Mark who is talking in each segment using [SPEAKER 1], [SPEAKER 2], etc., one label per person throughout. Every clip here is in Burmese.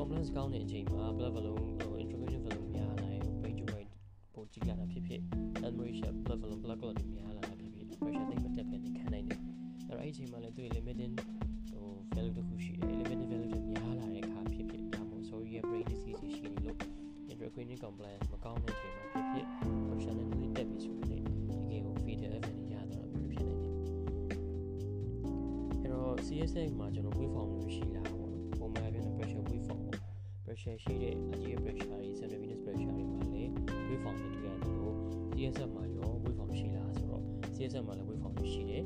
[SPEAKER 1] အဲ့တော့ compliance ကောင်းတဲ့အချိန်မှာ blood volume ဟို intracranial volume များလာရင် brain tumor ပိုကြီးလာတာဖြစ်ဖြစ် hemorrhage blood volume blood clot တွေများလာတာဖြစ်ဖြစ် pressure သိမ့်မတက်ဘဲနဲ့ခံနိုင်တယ်အဲ့တော့အဲ့ဒီအချိန်မှာလည်းသူ့ limiting ဟို value တစ်ခုရှိတယ် limiting value တွေများလာတဲ့အခါဖြစ်ဖြစ်ဒါမှမဟုတ် sorry ရဲ့ brain disease တွေရှိနေလို့ intracranial compliance မကောင်းတဲ့အချိန်မှာဖြစ်ဖြစ် pressure နဲ့နည်းတက်ပြီဆိုရင်လည်းတကယ်ကို fatal event တွေရသွားတာမျိုးဖြစ်နိုင်တယ်အဲ့တော့ CSA မှာကျွန် pressure ရှိတဲ့ arterial pressure တွေ central venous pressure တွေမှာလည်း wave form တွေတွေ့ရတယ်လို့ CSF မှာရော wave form ရှိလားဆိုတော့ CSF မှာလည်း wave form တွေရှိတယ်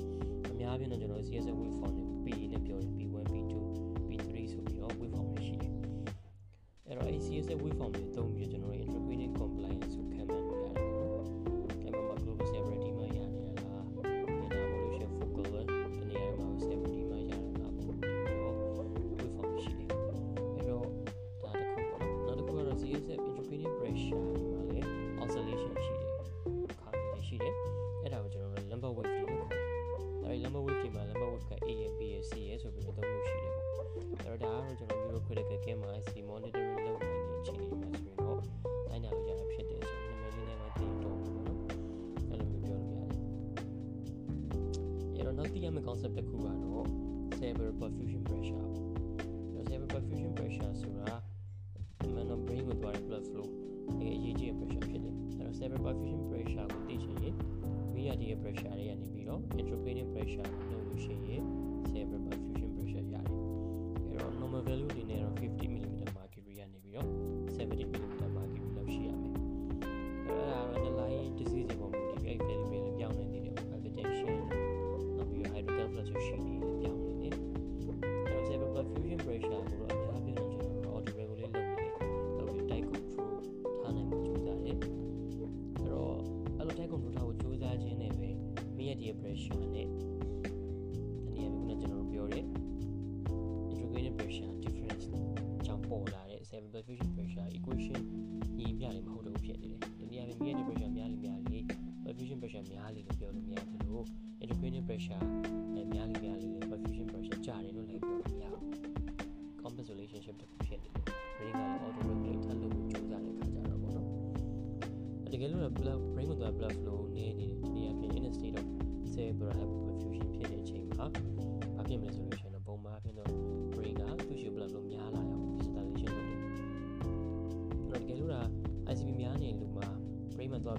[SPEAKER 1] အများအားဖြင့်တော့ကျွန်တော် CSF wave form တွေ P နဲ့ပြောတယ် P1 P2 P3 ဆိုပြီးတော့ wave form တွေရှိတယ်အဲ့တော့ CSF wave form တွေသုံး ရမယ့် concept တစ်ခုကတော့ cerebral perfusion pressure ပေါ့ cerebral perfusion pressure ဆိုတာ man brain ကိုသွားတဲ့ blood flow ဒီအရေးကြီးတဲ့ pressure ဖြစ်တယ်အဲ့တော့ cerebral perfusion pressure ကိုသိချင်ရင်မိရတဲ့ pressure တွေကနေပြီးတော့ intracranial pressure ကို ပေါ်လာတဲ့ cerebral perfusion pressure equation ညီမျှလေးမဟုတ်တော့ဘူးဖြစ်နေတယ်။ဒီနေရာမှာမိရတဲ့ pressure များလေများလေ perfusion pressure များလေလို့ပြောလို့မရဘူးလို့ intracranial pressure အဲများလေများလေ perfusion pressure ကျတယ်လို့လည်းပြောလို့မရဘူး။ complex relationship တစ်ခုဖြစ်နေတယ်။ brain ကလည်း auto regulate ထားလို့ကြိုးစားတဲ့ခါကြတော့ပေါ့နော်။တကယ်လို့ blood brain ကိုသွား blood flow နေနေတယ်ဒီနေရာဖြစ် in a state of cerebral hyperperfusion ဖြစ်တဲ့အချိန်မှာဘာဖြစ်မလဲဆိုလို့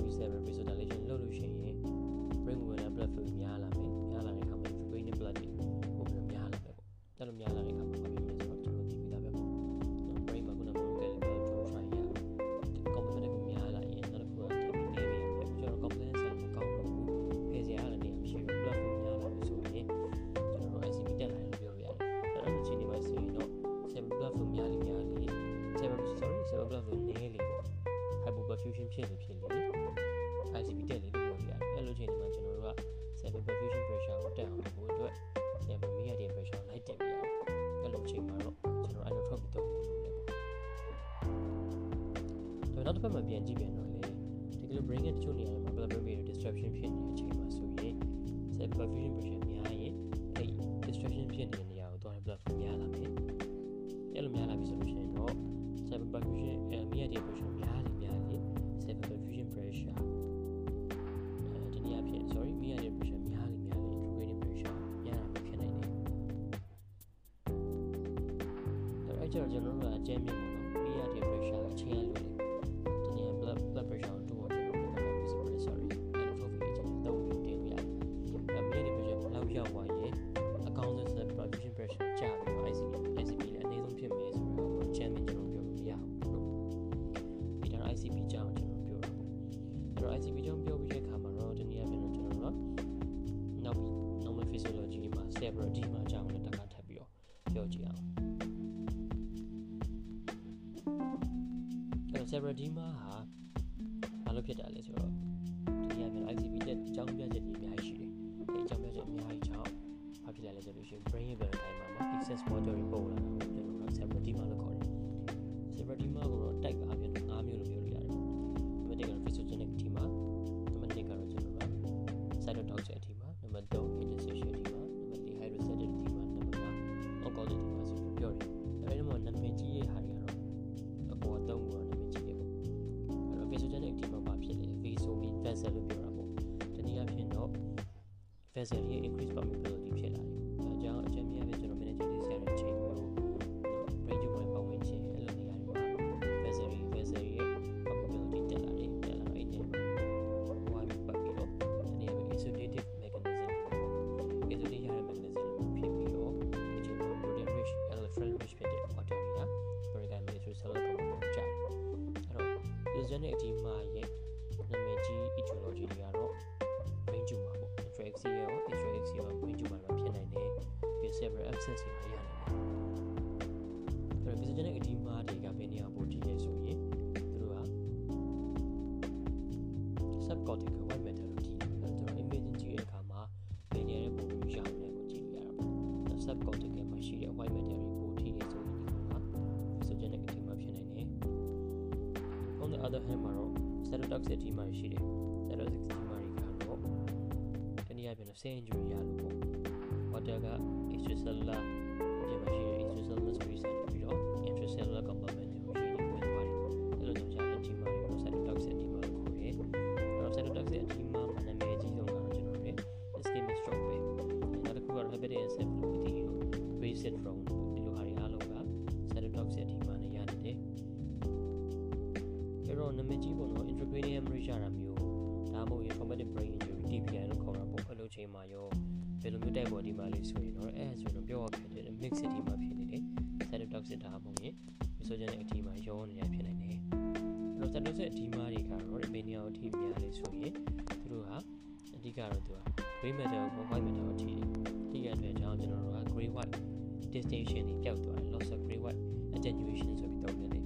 [SPEAKER 1] P7 personalization လုပ်လို့ရှိရင် brain awareness platform များလာမယ်များလာတဲ့အခါမှာ brain blood တွေပုံပြများလာတယ်ပေါ့အဲ့လိုများလာတဲ့အခါမှာဘာဖြစ်လဲဆိုတော့ကျွန်တော်သိပြီးသားပဲပေါ့နော် brain မှာခုနက vocabulary ကို try ရ component တွေများလာရင်နောက်တစ်ခုက topic တွေပဲကျွန်တော် component ဆိုင်ကိုကောင်းတော့ဘူးဖယ်စရာလည်းနေရာမရှိဘူး platform များလာပြီဆိုရင်ကျွန်တော်တို့ ICP တက်လာတယ်လို့ပြောလို့ရတယ်အဲ့လိုအချိန်တွေမှာဆိုရင်တော့ server platform များလေးများလေး server sorry server platform နည်းလေးပေါ့ hyperperfusion ဖြစ်နေဖြစ် နောက်တစ်ဖက်မှာပြန်ကြည့်ပြန်တော့လေဒီလို brain ရဲ့တချို့နေရာတွေမှာ blood brain disruption ဖြစ်နေတဲ့အချိန်မှာဆိုရင် cyber perfusion pressure များရင်အဲ့ disruption ဖြစ်နေတဲ့နေရာကိုသွားတဲ့ blood flow များလာမယ်အဲ့လိုများလာပြီဆိုလို့ရှိရင်တော့ cyber perfusion အဲ media pressure များလေများလေ cyber perfusion pressure အဲဒီနေရာဖြစ် sorry media pressure များလေများလေ intracranial pressure များတာဖြစ်နိုင်တယ်အဲ့ကျတော့ကျွန်တော်တို့ကအကျဉ်းမြင့် physiology မှာ cerebral edema အကြောင်းလည်းတခါထပ်ပြီးတော့ပြောကြည့်အောင်အဲ့တော့ cerebral edema ဟာဘာလို့ဖြစ်တာလဲဆိုတော့ဒီနေ့အပြင် ICP တဲ့အကြောင်းပြချက်တွေအများကြီးရှိတယ်ဒီအကြောင်းပြချက်အများကြီးကြောင့်ဘာဖြစ်လဲလဲဆိုလို့ရှိရင် brain ရဲ့ brain တိုင်းမှာ excess water တွေပို့လာတာကိုကျွန်တော်တို့ cerebral edema လို့ vessel ရဲ့ increase permeability ဖြစ်လာတယ် cytotoxic edema ရှိတယ် cytotoxic edema တွေကတော့တနည်းအားဖြင့် cell injury ရလို့ပေါ့ water က extracellular ဒီမှာရှိတဲ့ extracellular space တွေပြီးတော့ ပေါ့အဲ့လိုချိန်မှာရောဘယ်လိုမျိုးတိုက်ပေါ်ဒီမှာလေးဆိုရင်တော့အဲ့ဆိုတော့ပြောရဖြစ်တယ် mix city မှာဖြစ်နေတယ် cytotoxic ဒါမှမဟုတ်ရင် physiogenic edema ရောနေရဖြစ်နိုင်တယ်အဲ့တော့ cytotoxic edema တွေကတော့ဘယ်နေရာကိုထိများလဲဆိုရင်သူတို့ကအဓိကတော့သူက gray matter ကို white matter ကိုထိတယ်ထိရတဲ့ကြောင့်ကျွန်တော်တို့က gray white distinction တွေပျောက်သွားတယ် loss of gray white attenuation ဆိုပြီးသုံးတယ်လေ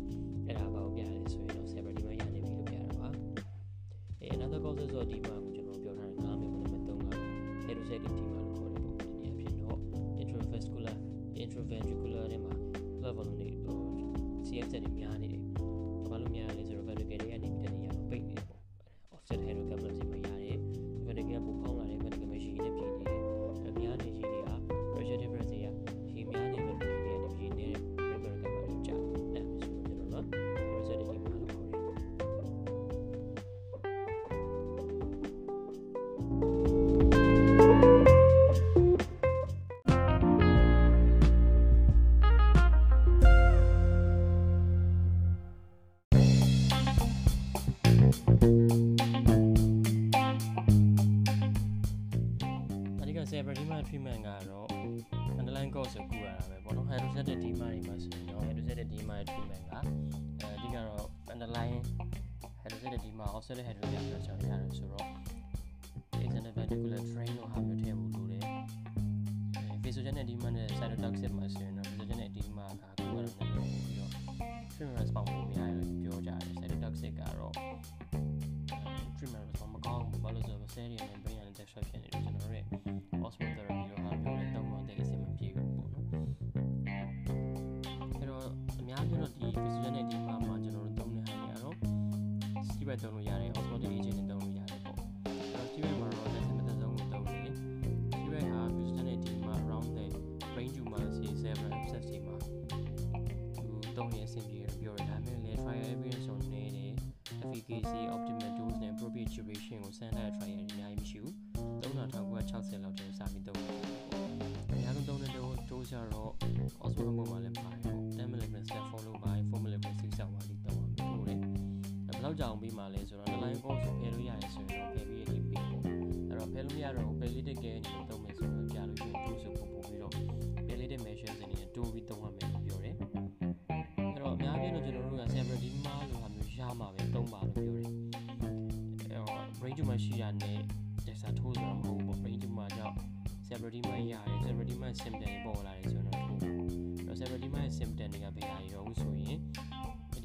[SPEAKER 1] အဲ့ဒါဘာကိုပြလဲဆိုရင်တော့ cerebral edema ရနေပြီလို့ပြတာပါအဲ another causes of edema ကိုကျွ ဒါဆိုရင်ဒီမှာ offset နဲ့ header တွေပြောချင်နေရတယ်ဆိုတော့ external ventricular drain လို့ဟာမျိုးထည့်ဖို့လိုတယ် physiologic နဲ့ edema နဲ့ cytotoxic မှာဆိုရင်တော့ physiologic နဲ့ edema ကကိုယ်ကတော့နည်းနည်းပြီးတော့ treatment response ကိုများတယ်ပြောကြတယ် cytotoxic ကတော့ treatment response မကောင်းဘူးဘာလို့ဆိုတော့ cell တွေနဲ့ brain နဲ့ texture ဖြစ်နေတယ်ကျွန်တော်တို့ရဲ့ osmotherapy လို့ဟာမျိုးနဲ့တော့မတည့်အဆင်မပြေဘူးပေါ့နော်အဲ့တော့အများကြီးတော့ဒီ physiologic efficacy optimal dose နဲ့ appropriate duration ကိုစမ်းထားတဲ့ trial တွေအများကြီးမရှိဘူး3960လောက်တည်းစပြီးသုံးတယ်ပေါ့အများဆုံးသုံးတဲ့ dose ကတော့ osmotic ပေါ်မှာလည်းပါတယ်ပေါ့10 mg step follow by 4 mg 6 hour လေးသုံးပါမယ်ဟုတ်တယ်ဘယ်လောက်ကြာအောင်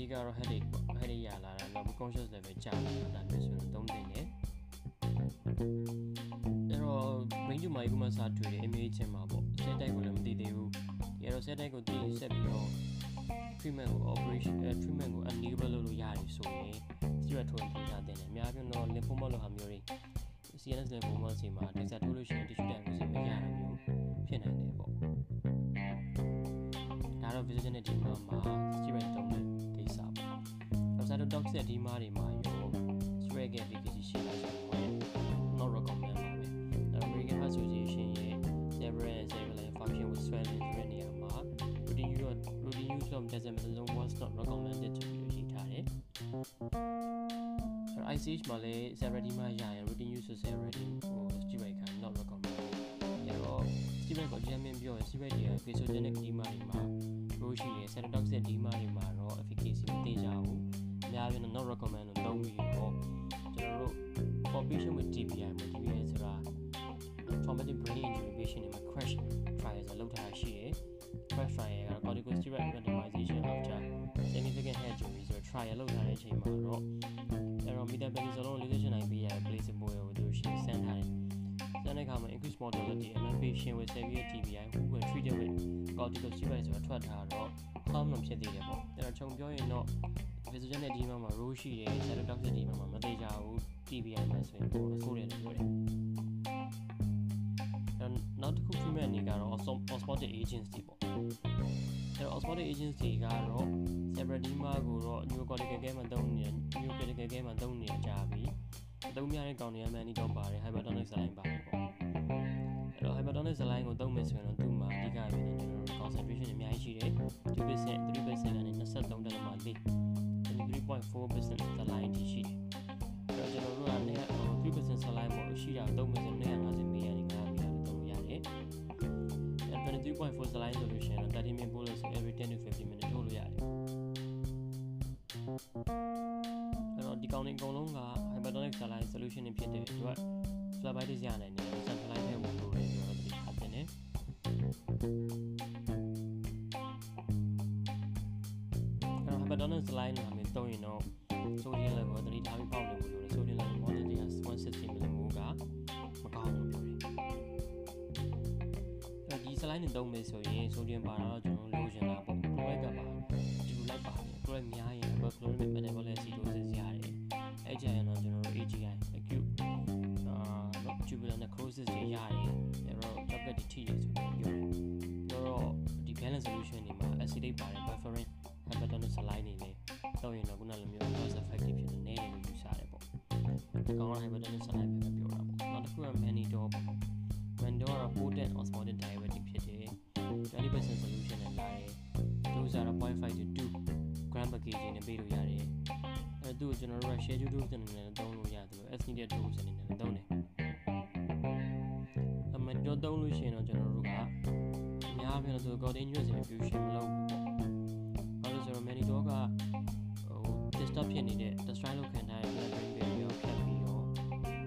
[SPEAKER 1] အဓိကတော့ headache ပေါ့ headache ရလာတာနောက် conscious level ကျလာတာမျိုးဆိုရင်သုံးသင့်တယ်အဲ့တော့ brain tumor ကမှစားတွေ့တယ် image မှာပေါ့ set type ကိုလည်းမသိသေးဘူးဒီတော့ set type ကိုသိဆက်ပြီးတော့ treatment ကို operation treatment ကို enable လုပ်လို့ရတယ်ဆိုရင် steroid ထိုးရင်ထားတဲ့တယ်အများပြတော့ lymphoma လိုဟာမျိုးတွေ CNS lymphoma စီမှာ DEXA ထိုးလို့ရှိရင် tissue diagnosis မရတာမျိုးဖြစ်နိုင်တယ်ပေါ့ဒါတော့ vision နဲ့ဒီမှာမှာ steroid သုံးတဲ့ကိစ္စပေါ့ cytotoxic ဒီမှာတွေမှာရော steroid ရဲ့ efficacy ရှိလားဆိုတော့ not recommend ပါပဲအဲ American Heart Association ရဲ့ cerebral and cerebral function with swelling ဆိုတဲ့နေရာမှာ routine use routine use of dexamethasone was not recommended ဆိုပြီးရေးထားတယ်အဲ ICH မှာလည်း severity မှာရရင် routine use of severity ဟို steroid က not recommended အဲတော့ steroid ကိုအကြမ်းမြင်ပြောရင် steroid တွေက vasogenic edema တွေမှာလို့ရှိရင် cytotoxic edema တွေမှာတော့ efficacy မသိကြဘူး အများကြီး not recommend လို့သုံးပြီးတော့ကျွန်တော်တို့ for patient with TBI မှာ TBI ဆိုတာ traumatic brain injury patient တွေမှာ crash trial ဆိုလောက်ထားရှိတယ် crash trial က corticosteroid randomization after significant head injury ဆိုတော့ trial လောက်ထားတဲ့အချိန်မှာတော့အဲ့တော့ methylprednisolone 48နိုင်ပေးရ placebo ကိုသူရှင်းစမ်းထားတယ်စမ်းတဲ့အခါမှာ increased mortality among patient with severe TBI who were treated with corticosteroid ဆိုတာထွက်ထားတော့ harm လို့ဖြစ်သေးတယ်ပေါ့အဲ့တော့ခြုံပြောရင်တော့ vision နဲ့ဒီမှာမှာ row ရှိတယ် cytotoxic ဒီမှာမှာမသေးကြဘူး TBI မှာဆိုရင်ပိုဆိုးတယ်လို့ပြောတယ်နောက်တစ်ခု treatment အနေကတော့ osmotic agents တွေပေါ့အဲတော့ osmotic agents တွေကတော့ severedema ကိုတော့ neurocortical care မှာသုံးနေတယ် neurocortical care မှာသုံးနေကြပြီအသုံးများတဲ့ကောင်တွေက mannitol ပါတယ် hypertonic saline ပါတယ်ပေါ့အဲတော့ hypertonic saline ကိုသုံးမယ်ဆိုရင်တော့သူ့မှာအဓိကဖြစ်နေကျွန်တော်တို့ concentration အများကြီးရှိတယ်2% 3%ကနေ23.4 3.4% saline ထိရှိတယ်အဲ့တော့ကျွန်တော်တို့ကလည်း3% saline ပေါ့ရှိတာသုံးမယ်ဆိုရင်250 ml နဲ့9 ml လို့သုံးလို့ရတယ်အဲ23.4 saline ဆိုလို့ရှိရင်တော့30 ml ပို့လို့ဆို every 10 to 15 minutes ထိုးလို့ရတယ်အဲ့တော့ဒီကောင်တွေအကုန်လုံးက hypertonic saline solution တွေဖြစ်တဲ့အတွက် phlebitis ရနိုင်တယ် slide နဲ့သုံးမယ်ဆိုရင် sodium ပါတော့ကျွန်တော်လိုချင်တာပေါ့ chloride ကပါဒီလိုလိုက်ပါတယ် chloride များရင် hyperchloremic metabolic acidosis ရတယ်အဲ့ကြရင်တော့ကျွန်တော်တို့ AGI acute အာ tubular necrosis တွေရရင်အဲ့တော့ chocolate တွေထိရဆိုပြီးပြောတယ်တော့ဒီ balance solution တွေမှာ acetate ပါတယ် bufferin hypertonic saline တွေလည်းတော့ရင်တော့ခုနလိုမျိုး cost effective ဖြစ်တဲ့နေတယ်လို့ယူဆတယ်ပေါ့ဒီကောင်က hypertonic ရတယ်လို့ as needed dose အနေနဲ့သုံးတယ်အမှန်တော့သုံးလို့ရှိရင်တော့ကျွန်တော်တို့ကအများအားဖြင့်ဆို continuous infusion မလုပ်ဘူးပေါ့ဘာလို့ဆိုတော့ mannitol ကဟို disturb ဖြစ်နေတဲ့ destroy လုပ်ခံထားတဲ့ blood brain barrier ကိုဖြတ်ပြီးတော့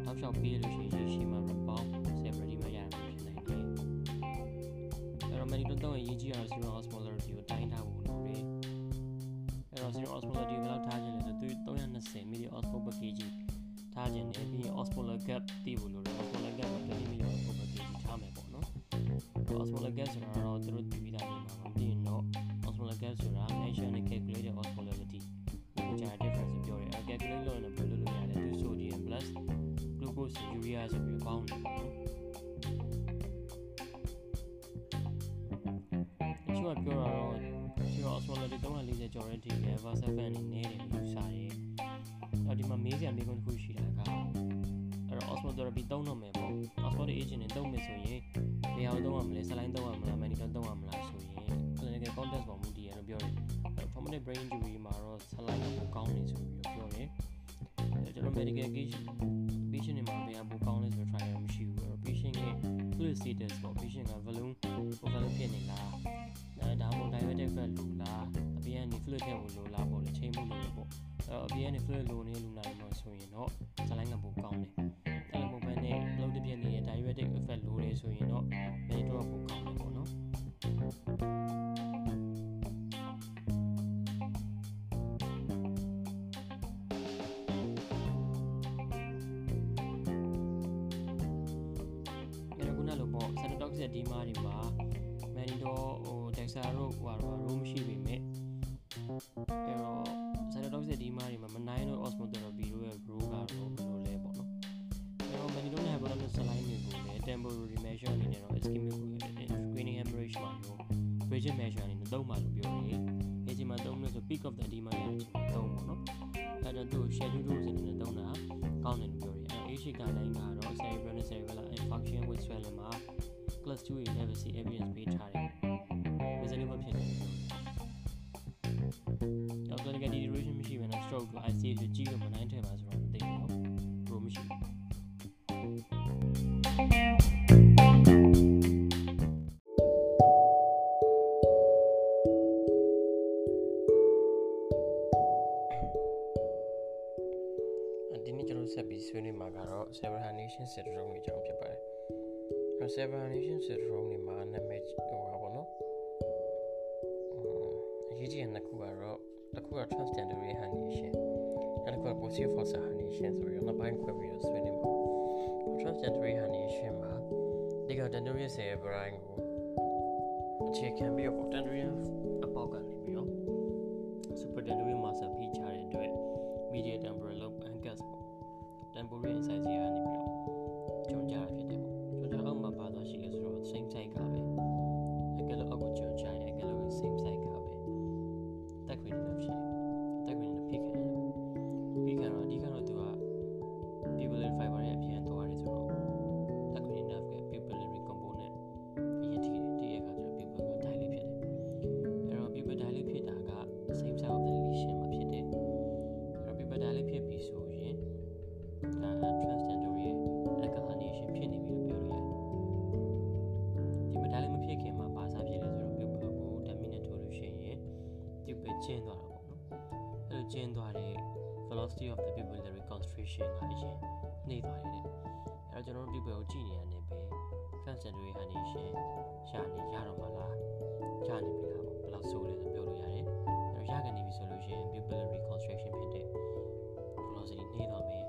[SPEAKER 1] တောက်လျှောက်ပေးလို့ရှိရင်ရှိမှ rebound severity မှာရမှာဖြစ်နိုင်တယ်အဲ့တော့ mannitol တော့ရေးကြည့်ရအောင် serum osmolarity ကိုတိုင်းထားဖို့လိုတယ်အဲ့တော့ serum osmolarity ကိုဘယ်လောက်ထားခြင်းလဲဆိုသူ320 milli osmol per kg ထားခြင်းနဲ့ပြီးရင် osmolar gap တည်ဖို့လိုတယ် osmotherapy သုံးတော့မယ်ပေါ့ osmotic agent နဲ့သုံးမယ်ဆိုရင်ဘယ်အောင်သုံးရမလဲ saline သုံးရမလား mannitol သုံးရမလားဆိုရင် clinical context ပေါ်မူတည်ရလို့ပြောတယ်အဲ့တော့ traumatic brain injury မှာတော့ saline ကပိုကောင်းနေဆိုပြီးတော့ပြောတယ်အဲ့ကျွန်တော် medical case patient တွေမှာဘယ်ဟာပိုကောင်းလဲဆိုတော့ trial မရှိဘူးအဲ့တော့ patient ရဲ့ fluid status ပေါ့ patient က balloon balloon ဖြစ်နေလားအဲဒါမှမဟုတ် diabetic fat လိုလားအပြင်ကနေ fluid ထည့်ဖို့လိုလားပေါ့လေချိန်မှုလိုလို့ပေါ့အဲ့တော့အပြင်ကနေ fluid လိုနေလူနာတွေမှာဆိုရင်တော့ saline ကပိုကောင်းတယ် အဲ့တော့ခုနလိုပေါ့ cytotoxic edema တွေမှာ mannitol ဟို dexa တို့ဟိုဟာတော့မရှိပေမဲ့အဲ့တော့ cytotoxic edema တွေမှာမနိုင်လို့ osmotherapy တို့ရဲ့ role ကတော့ဘယ်လိုလဲပေါ့နော်အဲ့တော့ mannitol နဲ့ hypotenuse saline တွေကိုလည်း temporary measure အနေနဲ့တော့ ischemic screening hemorrhage မှာတော့ bridging measure အနေနဲ့သုံးပါလို့ပြောတယ်။ဒီချိန်မှာသုံးလို့ဆို peak of the edema ရတဲ့အချိန်မှာသုံးပေါ့နော်။အဲ့တော့သူ့ schedule dose အနေနဲ့သုံးတာကောင်းတယ်လို့ပြောတယ်။အဲ့ AC guideline ကတော့ cerebral နဲ့ cerebellar infarction with swelling မှာ class 2 level C evidence ပေးထားတယ်။ reasonable ဖြစ်တယ်လို့ပြောတယ်။တော့ clinical deterioration မရှိဘဲနဲ့ stroke ကို ICU ကိုကြည့်လို့မနိုင်ထဲပါဆိုတော့မသိဘူး။ဘယ်မရှိဘူး။။ အဲ Several Herniation Syndrome တွေမှာနာမည်ဟိုပါပေါ့နော်။အရေးကြီးတဲ့နှစ်ခုကတော့တစ်ခုက Transdentary Herniation နောက်တစ်ခုက Posterior Fossa Herniation ဆိုပြီးတော့နှစ်ပိုင်းခွဲပြီးတော့ဆွေးနွေးမှာ။ Transdentary Herniation မှာဒီက Dentarius cerebri ကိုအခြေခံပြီးတော့ Dentarius အပေါက်ကနေပြီးတော့ Superdentary muscle ဖိချတဲ့အတွက် medial temporal lobe angus ပေါ့ temporal incisor ကနေပြီး ကအရင်နှိမ့်သွားတယ်တဲ့အဲ့တော့ကျွန်တော်တို့ pupil ကိုကြည့်နေရတယ်ပဲ transdentary herniation ရှာနေရတော့မှာလားရနေပြီလားပေါ့ဘယ်လောက်ဆိုးလဲဆိုပြောလို့ရတယ်အဲ့တော့ရကနေပြီဆိုလို့ရှိရင် pupillary constriction ဖြစ်တဲ့ velocity နှိမ့်သွားမယ်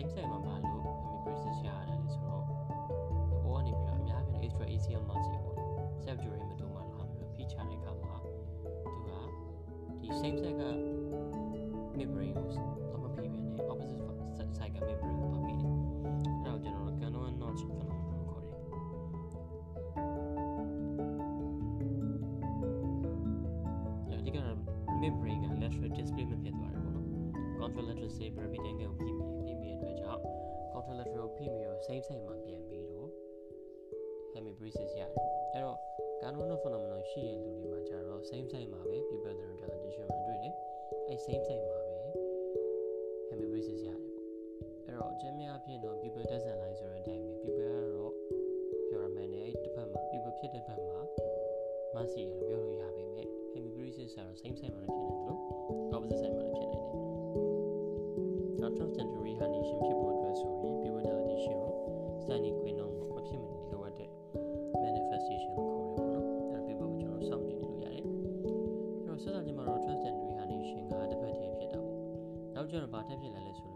[SPEAKER 1] အဲ့တော့ same side မှာဘာလို့ hemiparesis ရရတယ်လဲဆိုတော့ဟိုကနေပြီးတော့အများအားဖြင့် extra axial muscle ပေါ့နော် self during မတူမှလာပြီးတော့ဖိချတဲ့အခါမှာသူကဒီ same side က membrane ကိုတော့မဖိဘဲနဲ့ opposite side က membrane ကိုတော့ဖိတယ်အဲ့တော့ကျွန်တော်တို့ Canoe notch phenomenon လို့ခေါ်တယ်အဲ့ဒီကတော့ membrane က lateral displacement ဖြစ်သွားတယ်ပေါ့နော် contralateral saber beating ကိုဖိမိတယ်ဖိ same side မှာပဲ hemiparesis ရတယ်ပေါ့အဲ့တော့အကျဉ်းများအဖြစ်တော့ pupil doesn't lie ဆိုတဲ့အတိုင်းပဲ pupil ကတော့ပြောရမယ်နဲ့အဲ့တစ်ဖက်မှာ pupil ဖြစ်တဲ့ဘက်မှာ mercy ရလို့ပြောလို့ရပါမယ် hemiparesis ကတော့ same side မှာလည်းဖြစ်နေတယ်လို့ opposite side မှာလည်းဖြစ်နေတယ်နောက် transdentary herniation ဖြစ်ဖို့အတွက်ဆိုရင် pupil dilatation ကို standard ထပ်ဖြစ်လာလဲဆို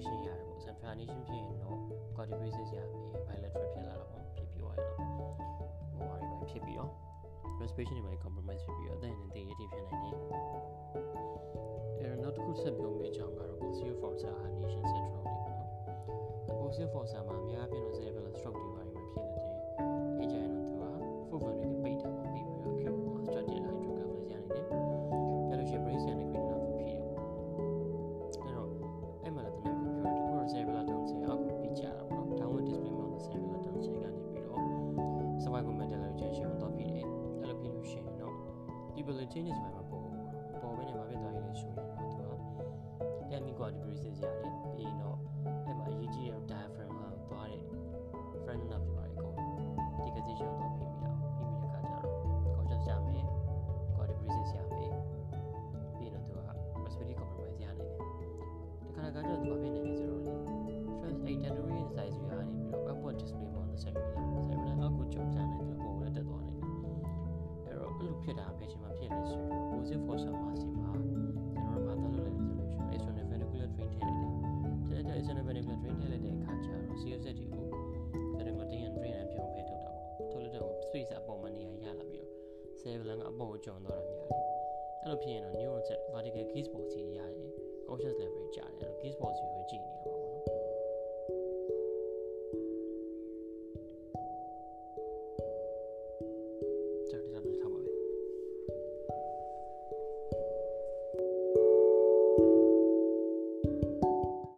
[SPEAKER 1] foundation ရတယ်ပေါ့ sub foundation ဖြစ်ရင်တော့ quality basis ရမယ် bilateral ဖြစ်လာတော့ပေါ့ဖြစ်ပြီးသွားရင်တော့ဟိုဟာတွေပဲဖြစ်ပြီးတော့ respiration တွေပဲ compromise ဖြစ်ပြီးတော့အသက်အရင်တည်ရည်ဖြစ်နိုင်တယ်အဲနောက်တစ်ခုဆက်ပြောမယ့်အကြောင်းကတော့ Bosnia Forza Nation Central တွေပေါ့နော် Bosnia Forza မှာအများပြ changes my mind.